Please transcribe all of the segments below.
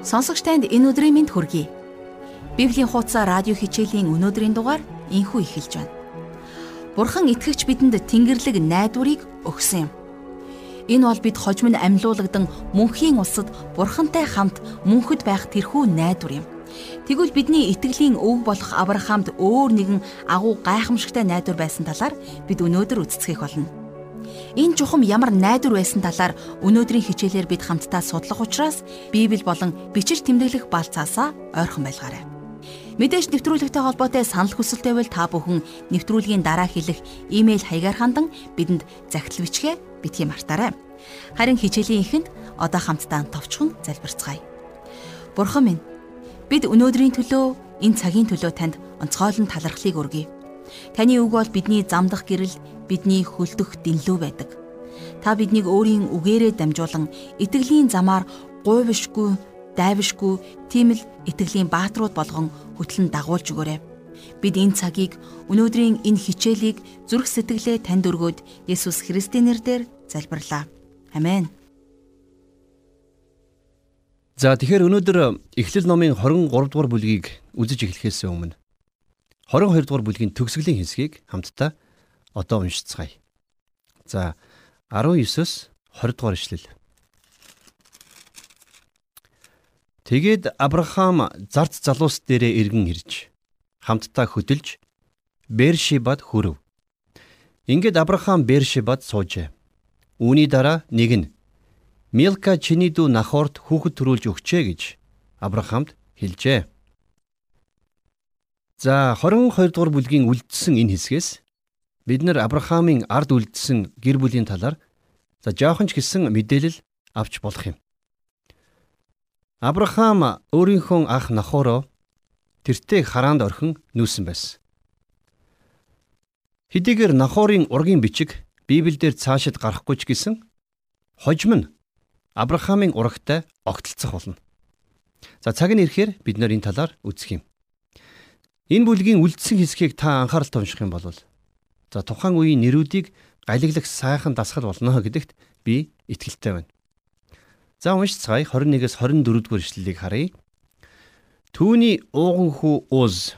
Сонсогч танд энэ өдрийн мэнд хүргэе. Библийн хуудас радио хичээлийн өнөөдрийн дугаар инхүү эхэлж байна. Бурхан итгэгч бидэнд Тэнгэрлэг найдварыг өгсөн юм. Энэ бол бид хожим нь амьлуулагдан мөнхийн улсад Бурхантай хамт мөнхөд байх тэрхүү найдвар юм. Тэгвэл бидний итгэлийн өв болох Авраамд өөр нэгэн агуу гайхамшигтай найдвар байсан талаар бид өнөөдөр үздэгэх болно. Энэ чухам ямар найдвар байсан талаар өнөөдрийн хичээлээр бид хамтдаа судлах учраас Библи болон бичил тэмдэглэх балцаасаа ойрхон байлгаарай. Мэдээж нэвтрүүлэгтэй холбоотой санал хүсэлтэй бол та бүхэн нэвтрүүлгийн дараа хэлэх имэйл хаягаар хандан бидэнд захидал бичгээ битгий мартаарай. Харин хичээлийн эхэнд одоо хамтдаа товчхон залбирцгаая. Бурхан минь бид өнөөдрийн төлөө энэ цагийн төлөө танд онцгойлон талархлыг өргөе. Таны үг бол бидний замдах гэрэл, бидний хөлдөх дэнлүү байдаг. Та биднийг өөрийн үгээрээ дамжуулан итгэлийн замаар гуйвшгүй, дайвшгүй, тийм л итгэлийн бааtruуд болгон хөтлөн дагуулж өгөөрэй. Бид энэ цагийг өнөөдрийн энэ хичээлийг зүрх сэтгэлээ танд өргөөд Есүс Христийн нэрээр залбирлаа. Амен. За тэгэхээр өнөөдөр Эхлэл номын 23 дугаар бүлгийг үзэж эхлэхээс өмнө 22 дугаар бүлгийн төгсгөлийн хэсгийг хамтдаа одоо уншицгаая. За 19-с 20 дугаар ишлэл. Тэгээд Авраам зарц залуус дээрээ иргэн ирж хамтдаа хөдөлж Бершибад хүрв. Ингээд Авраам Бершибад суужээ. Үүний дараа нэг нь Милка чиний дүү Нахорт хүүхэд төрүүлж өгчээ гэж Авраамд хэлжээ. За 22 дугаар бүлгийн үлдсэн энэ хэсгээс бид нар Авраамийн ард үлдсэн гэр бүлийн талаар за жоохон ч гэсэн мэдээлэл авч болох юм. Авраам өөрийнхөө ах Нахоро тэртээ хараанд орхин нүүсэн байсан. Хэдийгээр Нахорын ургийн бичиг Библиэлд цаашид гарахгүй ч гэсэн хожим нь Авраамийн урагтай огтлцох болно. За цаг нь ирэхээр бид нэр энэ талаар үзэх юм. Энэ бүлгийн үлдсэн хэсгийг та анхааралтай унших юм бол За тухайн үеийн нэрүүдийг галиглах сайхан дасгал болно гэдэгт би итгэлтэй байна. За уншицгаая 21-с 24 дугаар ишлэлийг харъя. Түүний ууган хүү Уз,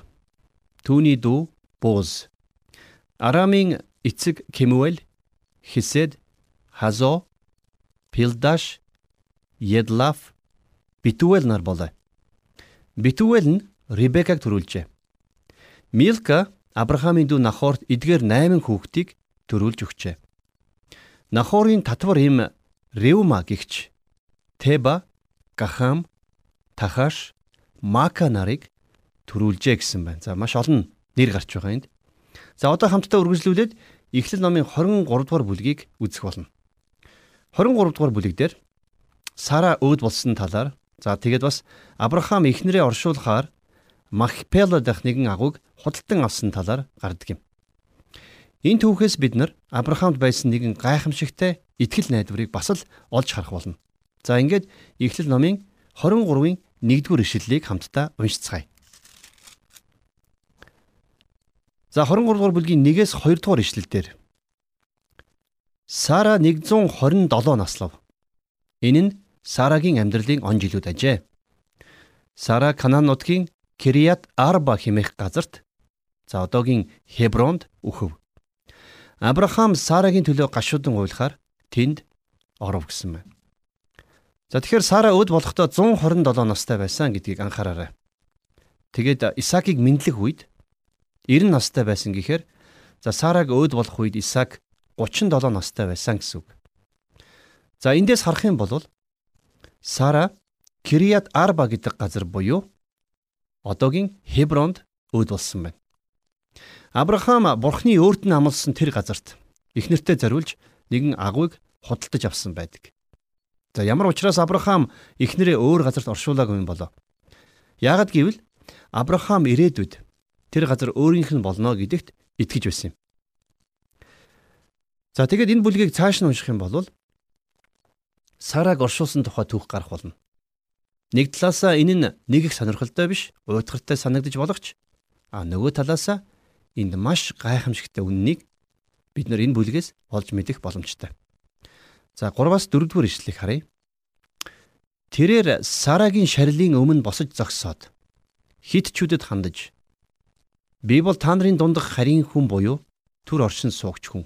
түүний дүү Буз, Арамын эцэг Кемуэл, Хисед, Хазо, Пилдаш, Едлаф, Битүэл нар болоо. Битүэл нь Ребекаг төрүүлжээ. Милка Авраамийн дүү Нахорт эдгээр 8 хүүхдийг төрүүлж өгчээ. Нахорын татвар им Ревма гихч Теба, Гахам, Тахаш, Мака нарыг төрүүлжээ гэсэн байна. За маш олон нэр гарч байгаа энд. За одоо хамтдаа үргэлжлүүлээд Эхлэл номын 23 дугаар бүлгийг үзэх болно. 23 дугаар бүлэг дээр Сара өөд болсон талаар за тэгээд бас Авраам эхнэрээ оршуулахаар Махпела дах нэгэн агуйг худалдан авсан талаар гардаг юм. Энэ түүхээс бид нар Авраамд байсан нэгэн гайхамшигтай итгэл найдварыг бас л олж харах болно. За ингээд Эхлэл номын 23-ын 1-р ишлэлийг хамтдаа уншицгаая. За 23 дугаар бүлгийн 1-ээс 2 дугаар ишлэлдэр Сара 127 наслав. Энэ нь Сарагийн амьдралын он жилүүд ажээ. Сара Канаан нутгийн Кирият Арба хэмээх газарт за одоогийн Хебронд үхв. Авраам Сарагийн төлөө гашуудан уйлахаар тэнд оров гэсэн байна. За тэгэхээр Сара өд болохдоо 127 настай байсан гэдгийг анхаараарай. Тэгээд Исаакийг мэдлэх үед 90 настай байсан гэхээр за Сараг өд болох үед Исаак 37 настай байсан гэсэн үг. За эндээс харах юм бол Сара Кирият Арба гэдэг газар буюу одоогийн Хебронд өөд болсон байна. Авраам бурхны өөрт нь амласан тэр газарт их нэртэй зориулж нэгэн агуйг худалдаж авсан байдаг. За ямар учраас Авраам их нэрээ өөр газарт оршуулаагүй юм болоо. Яагад гэвэл Авраам ирээдүйд тэр газар өөрийнх нь болно гэдэгт итгэж байсан юм. За тэгээд энэ бүлгийг цааш нь унших юм бол Сараг оршуулсан тухай түүх гарах болно. Нэг талаасаа энэ нь нэг их сонирхолтой биш, уйтгартай санагдаж болох ч а нөгөө талаасаа энд маш гайхамшигтай үннийг бид нар энэ бүлгээс олж мэдэх боломжтой. За 3-аас 4 дугаар ишлэлийг харъя. Тэрээр Сарагийн шарилын өмнө босож зогсоод хитчүүдэд хандаж би бол та нарын дундах харийн хүн буюу түр оршин суугч хүн.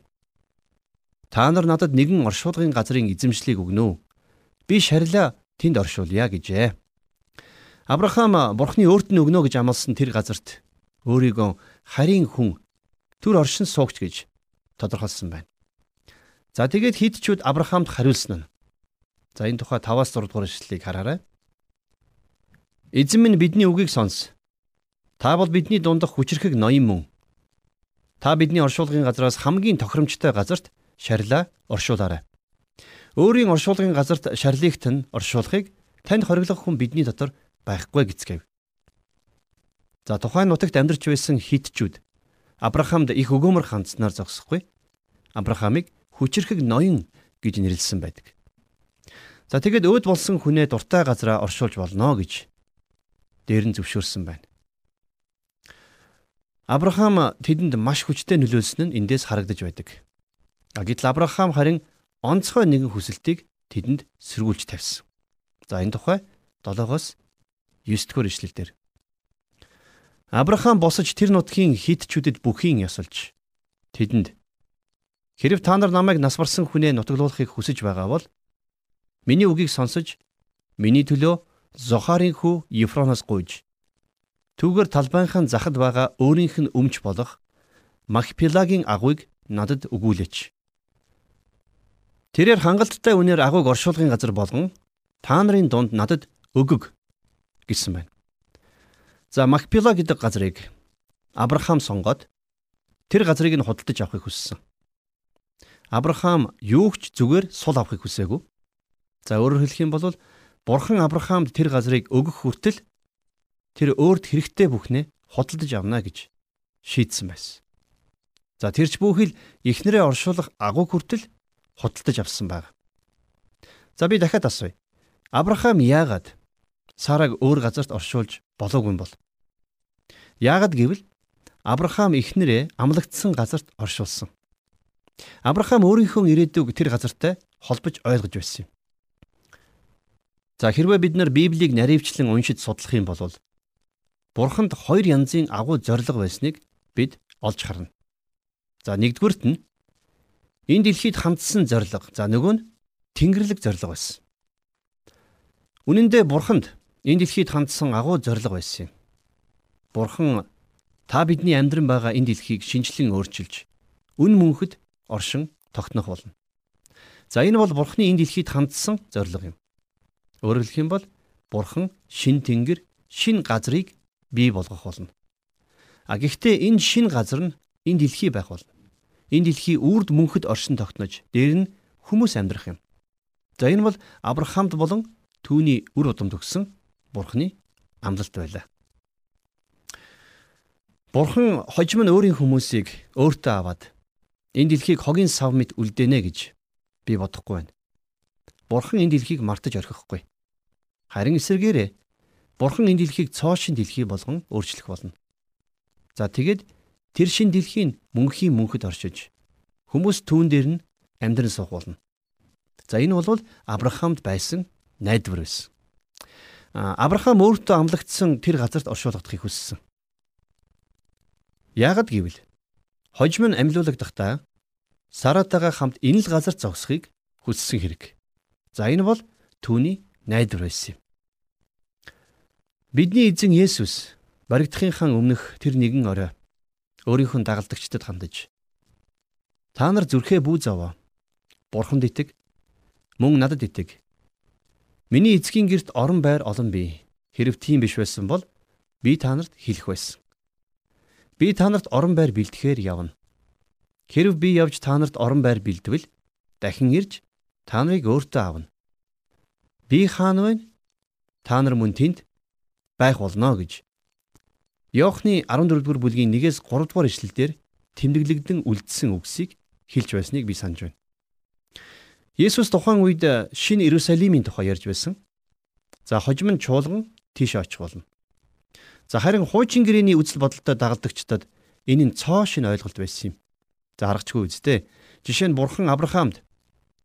Та нар надад нэгэн оршуулгын газрын эзэмшлийг өгнө. Би шарилаа тэнд оршуулъя гэжээ. Авраам бурхны өөрт нь өгнө гэж амласан тэр газарт өөрийгөө харийн хүн түр оршин суугч гэж тодорхойлсон байна. За тэгээд хидчүүд Авраамд хариулсан нь. За энэ тухай 5-аас 6 дугаар ишлэлийг хараарай. Эзэн минь бидний үгийг сонс. Та бол бидний дундах хүчрхэг ноён мөн. Та бидний оршуулгын газраас хамгийн тохиромжтой газарт шарилаа оршуулаарай. Өөрийн оршуулгын газарт шарлигт нь оршуулахыг танд хориглох хүн бидний дотор байхгүй гэцгээв. За тухайн нутагт амьдарч байсан хитчүүд Авраамд их өгөөмөр хандснаар зогсохгүй. Авраамыг хүчрхэг ноён гэж нэрлсэн байдаг. За тэгэд өөд болсон хүнээ дуртай газараа оршуулж болно гэж дээр нь зөвшөөрсөн байна. Авраам тэдэнд маш хүчтэй нөлөөлсөн нь эндээс харагдаж байдаг. Гэтэл Авраам харин онцгой нэгэн хүсэлтийг тэдэнд сэргүүлж тавьсан. За энэ тухай 7-оос 9 дугаар ишлэлдэр Авраам босож тэр нутгийн хитчүүдэд бүхийн ясалж тэдэнд Хэрв та нар намайг нас барсан хүнээ нутаглуулахыг хүсэж байгаа бол миний үгийг сонсож миний төлөө Зохарын хүү Ефроноос гуйж түүгээр талбайнхан захад байгаа өөрийнх нь өмч болох Махпилагийн агуйг надад өгүүлээч. Тэрээр хангалттай үнээр агуйг оршуулгын газар болгон та нарын дунд надад өгөг гэсэн байна. За Махпила гэдэг газрыг Авраам сонгоод тэр газрыг нь худалдаж авахыг хүссэн. Авраам юугч зүгээр сул авахыг хүсээгүй. За өөрөөр хэлэх юм бол Бурхан Авраамд тэр газрыг өгөх хүртэл тэр өөрт хэрэгтэй бүхнээ худалдаж авна гэж шийдсэн байсан. За тэрч бүхэл эхнэрээ оршуулах агуу хүртэл худалдаж авсан баг. За би дахиад асууя. Авраам яагаад Сараг өөр газарт оршуулж болоогүй юм бол? Яагаад гэвэл Авраам эхнэрээ амлагдсан газарт оршуулсан. Авраам өөрийнхөө ирээдүйг тэр газартай холбож ойлгож байсан юм. За хэрвээ бид нар Библийг наривчлан уншиж судлах юм бол Бурханд хоёр янзын агуу зориг байсныг бид олж харна. За нэгдүгüрт нь энэ дэлхийд хандсан зориг. За нөгөө нь Тэнгэрлэг зориг байсан. Үнэн дээр Бурханд энэ дэлхийд хандсан агуу зориг байсан юм. Бурхан та бидний амьдран байгаа энэ дэлхийг шинжлэн өөрчилж үн мөнхөд оршин тогтнох болно. За энэ бол Бурхны энэ дэлхийд хандсан зориг юм. Өөрөөр хэлэх юм бол Бурхан шин тэнгэр, шин газрыг бий болгох болно. А гэхдээ энэ шин газар нь энэ дэлхий байх болно. Энэ дэлхий үрд мөнхөд оршин тогтнож, дээр нь хүмүүс амьдрах юм. За энэ бол Авраамд болон түүний үр удамд өгсөн Бурхны амлалт байлаа. Бурхан хожим нь өөрийн хүмүүсийг өөртөө аваад энэ дэлхийг хогийн сав мэт үлдээнэ гэж би бодохгүй байна. Бурхан энэ дэлхийг мартаж орхихгүй. Харин эсэргээрээ Бурхан энэ дэлхийг цоошин дэлхий болгон өөрчлөх болно. За тэгээд тэр шин дэлхийн мөнхийн мөнхөд оршиж хүмүүс түүн дээр нь амьдран суух болно. За энэ бол Авраамд байсан найдвар байсан. Авраам өөртөө амлагдсан тэр газарт оршуулгадахыг хүссэн. Яагад гэвэл хожим нь амьлуулагдахдаа Саратагаа хамт энэ л газар зогсохыг хүссэн хэрэг. За энэ бол түүний найдвар байсан юм. Бидний эзэн Есүс баригдахынхаа өмнөх тэр нэгэн орой өөрийнхөө дагалдагчдад хандаж Та нар зүрхээ бүү заваа. Бурханд итэг. Мөн надад итэг. Миний эцгийн герт орон байр олон бий. Хэрв тийм биш байсан бол би та нарт хэлэх байсан. Би та нарт орон байр бэлтгэхээр явна. Хэрв би явж та нарт орон байр бэлдвэл дахин ирж та нарыг өөртөө авна. Би хаана вэ? Та нар мөн тэнд байх болно гэж. Иохны 14-р бүлгийн 1-ээс 3-р ишлэлдэр тэмдэглэгдэн үлдсэн үгсийг хэлж байсныг би санаж байна. Есүс тухайн үед шинэ Иерусалимийн тухай ярьж байсан. За хожим нь чуулган тийш очих болно. За харин хуучин гэрээний үзэл бодолтой дагалдагчдад энэ нь цоо шин ойлголт байсан юм. За харагчгүй үсттэй. Жишээ нь бурхан Авраамд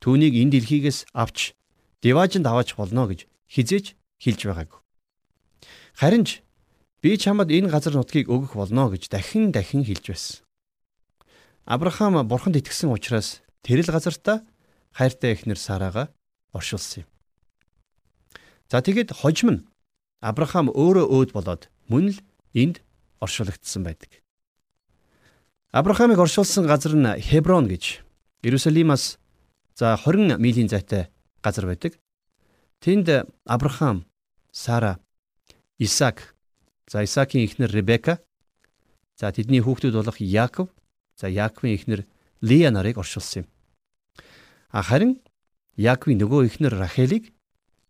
түүнийг энэ дэлхийгээс авч Диважинд аваач болно гэж хизээж хэлж байгаагүй. Харин ч би чамд энэ газар нутгийг өгөх болно гэж дахин дахин хэлж байсан. Авраам бурханд итгэсэн учраас тэр л газартаа хайртай эхнэр Сараага оршуулсан юм. За тэгэд хожим нь Авраам өөрөө өөд болоод мөн л энд оршуулгдсан байдаг. Авраамыг оршуулсан газар нь Хеброн гэж Иерусалимаас за 20 милийн зайтай газар байдаг. Тэнд Авраам, Сара, Исаак, за Исаакийн эхнэр Ребека, за тэдний хүүхдүүд болох Яаков, за Яаковын эхнэр Лия нарыг оршуулсан юм. Харин Яаковын нөгөө эхнэр Рахелийг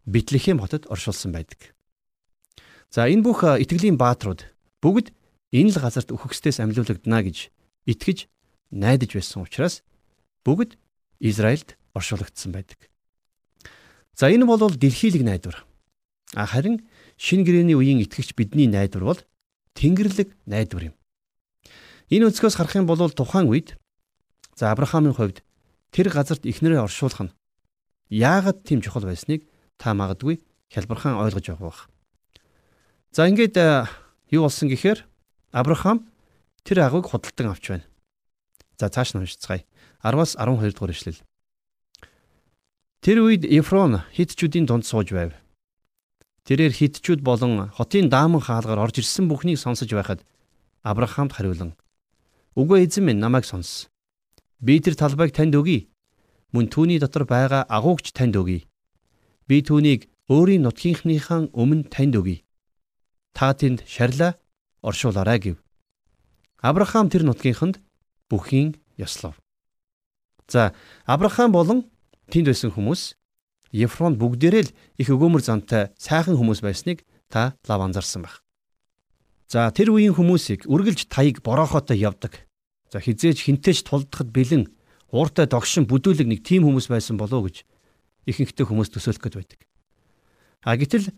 Битлехэм хотод оршуулсан байдаг. За энэ бүх итгэлийн бааtruуд бүгд энэ л газарт үхэгсдээс амьлуулагдана гэж итгэж найдаж байсан учраас бүгд Израильд оршуулгдсан байдаг. За энэ бол дэлхийлэг найдвар. А харин шин гэрээний үеийн итгэгч бидний найдвар бол Тэнгэрлэг найдвар юм. Энэ өнцгөөс харах юм бол тухайн үед за Авраамийн хувьд тэр газарт ихнэрээ оршуулах нь яагаад тийм чухал байсныг та магадгүй хялбархан ойлгож байгаа бах. За ингээд юу болсон гэхээр Авраам тэр агуйг худалдан авч байна. За цааш нь уншицгаая. 10-аас 12 дугаар ишлэл. Тэр үед Эфрон хитчүүдийн дунд сууж байв. Тэрээр хитчүүд болон хотын дааман хаалгаар орж ирсэн бүхнийг сонсож байхад Авраамд хариулан "Үгүй эзэн минь намайг сонс. Би тэр талбайг танд өгье. Мөн түүний дотор байгаа агуугч танд өгье. Би түүнийг өөрийн нутгийнхныхаа өмнө танд өгье. Та тэнд шарилаа оршуулаарай гэв. Авраам тэр нутгийнханд бүхийн ёслов. За Авраам болон Тэнд байсан хүмүүс Ефрон бүгдээрээ л их өгөөмөр зантай сайхан хүмүүс байсныг та лав анзаарсан байх. За тэр үеийн хүмүүсийг үргэлж таяг бороохотой явдаг. За хизээж хинтээч тулдахад бэлэн ууртай догшин бүдүүлэг нэг тийм хүмүүс байсан болов гэж ихэнхдээ хүмүүс төсөөлөх гээд байдаг. А гэтэл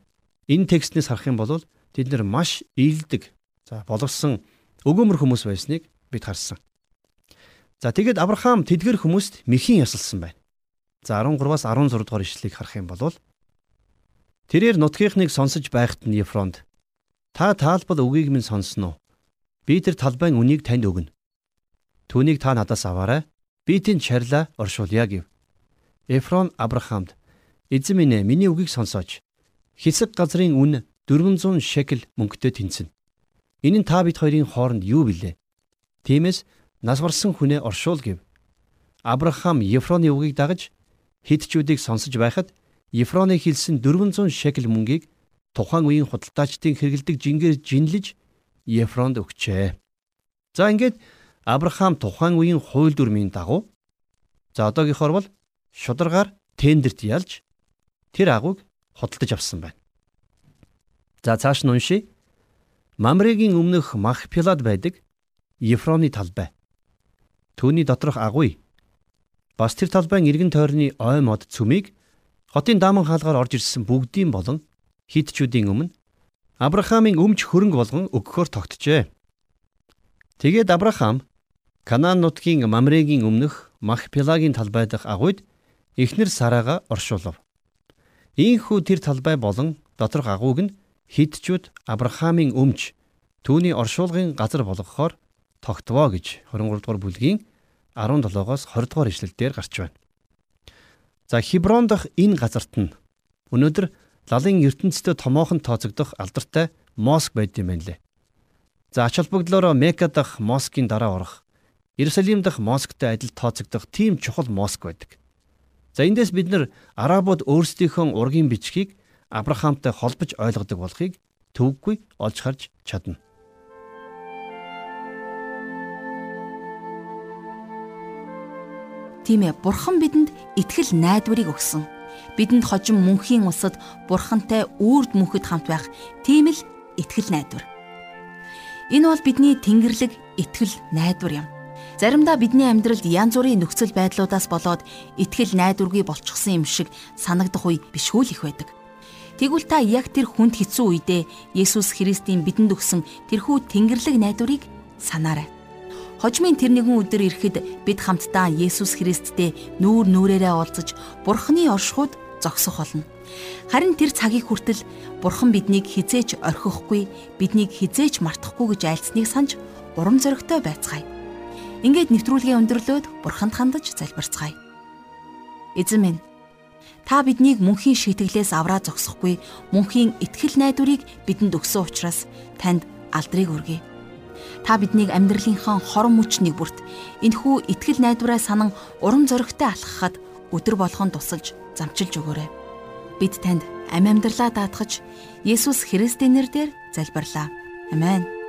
энэ текстнээс харах юм бол тэд нэр маш ийдэг. За боловсон өгөөмөр хүмүүс байсныг бид харсан. За тэгэд Авраам тэдгэр хүмүүст мэхийн ясалсан байна. За 13-аас 16 дугаар ишлэлийг харах юм бол тэрээр нутгийнхныг сонсож байхад нь Ефронд та таалбал үгийг минь сонсноо. Би тэр талбайн үнийг танд өгнө. Түүнийг та надаас аваарай. Би тэнд чарлаа оршуулъя гэв. Эфрон Авраамд эзэн минь ээ миний үгийг сонсооч. Хэсэг газрын үн 400 шекел мөнгөтэй тэнцэнэ. Энэ нь та бид хоёрын хооронд юу билээ? Тиймээс нас барсан хүнээ оршуул гэв. Авраам Ефроны үгийг дагаж хидчүүдийг сонсож байхад Ефроны хэлсэн 400 шекел мөнгийг тухайн үеийн худалдаачдын хэрэгэлдэг жингээр жинлэж Ефронд өгчээ. За ингээд Авраам тухайн үеийн хууль дүрмийн дагуу за одоогийнхоор бол шударгаар тендерт ялж тэр агууг худалдаж авсан байна. За цааш нь уншия. Мамрегийн өмнөх Махпилад байдаг Ефроны талбай. Түүний доторх агуй Бас тэр талбайн эргэн тойрны ой мод цүмийг хотын дааман хаалгаар орж ирсэн бүгдийн болон хитчүүдийн өмнө Авраамийн өмч хөрөнгө болгон өгөхөөр тогтжээ. Тэгээд Авраам Канаан нутгийн Мамрегийн өмнөх Махпелагийн талбай дахь агуйд эхнэр Сараага оршуулв. Ийхүү тэр талбай болон доторх агууг нь хитчүүд Авраамийн өмч түүний оршуулгын газар болгохоор тогтвоо гэж 23 дугаар бүлгийн 17-оос 20 дугаар ишлэлдээр гарч байна. За Хиброн дахь энэ газарт нь өнөөдөр лалын ертөнцийн томоохон тооцогдох алдартай моск байд юм байна лээ. За ач холбогдлоор Мека дахь москийн дараа орох Иерусалим дахь москтой адил тооцогдох тийм чухал моск байдаг. За эндээс бид нар арабууд өөрсдийнхөө ургийн бичгийг Авраамтай холбож ойлгодог болохыг төвөггүй олж харж чадна. Тийм ээ, Бурхан бидэнд итгэл найдварыг өгсөн. Бидэнд хожим мөнхийн усад Бурхантай үрд мөнхөд хамт байх тийм л итгэл найдвар. Энэ бол бидний тэнгэрлэг итгэл найдвар юм. Заримдаа бидний амьдралд янз бүрийн нөхцөл байдлуудаас болоод итгэл найдваргүй болчихсон юм шиг санагдах үе бишгүй л их байдаг. Тэгвэл та яг тэр хүнд хэцүү үедээ Есүс Христийн бидэнд өгсөн тэрхүү тэнгэрлэг найдварыг санаарай. Хожмын тэр нэгэн өдөр ирэхэд бид хамтдаа Есүс Христтэй нүүр нүрээрээ уулзаж Бурхны оршихуд зогсох болно. Харин тэр цагийг хүртэл Бурхан биднийг хизээч орхихгүй, биднийг хизээч мартахгүй гэж айлцныг санаж урам зоригтой байцгаая. Ингээд нэвтрүүлгээ өндөрлөөд Бурханд хандаж залбирцгаая. Эзэн минь Та биднийг мөнхийн шийтгэлээс авраа зогсохгүй мөнхийн итгэл найдварыг бидэнд өгсөн учраас танд алдрыг өргөе. Та биднийг амьдралынхаа хорон мөч нэг бүрт энэхүү итгэл найдвараа санан урам зоригтой алхахад өдөр болгон тусалж замчилж өгөөрэй. Бид танд амь амьдралаа даатгаж Есүс Христийн нэрээр залбирлаа. Амен.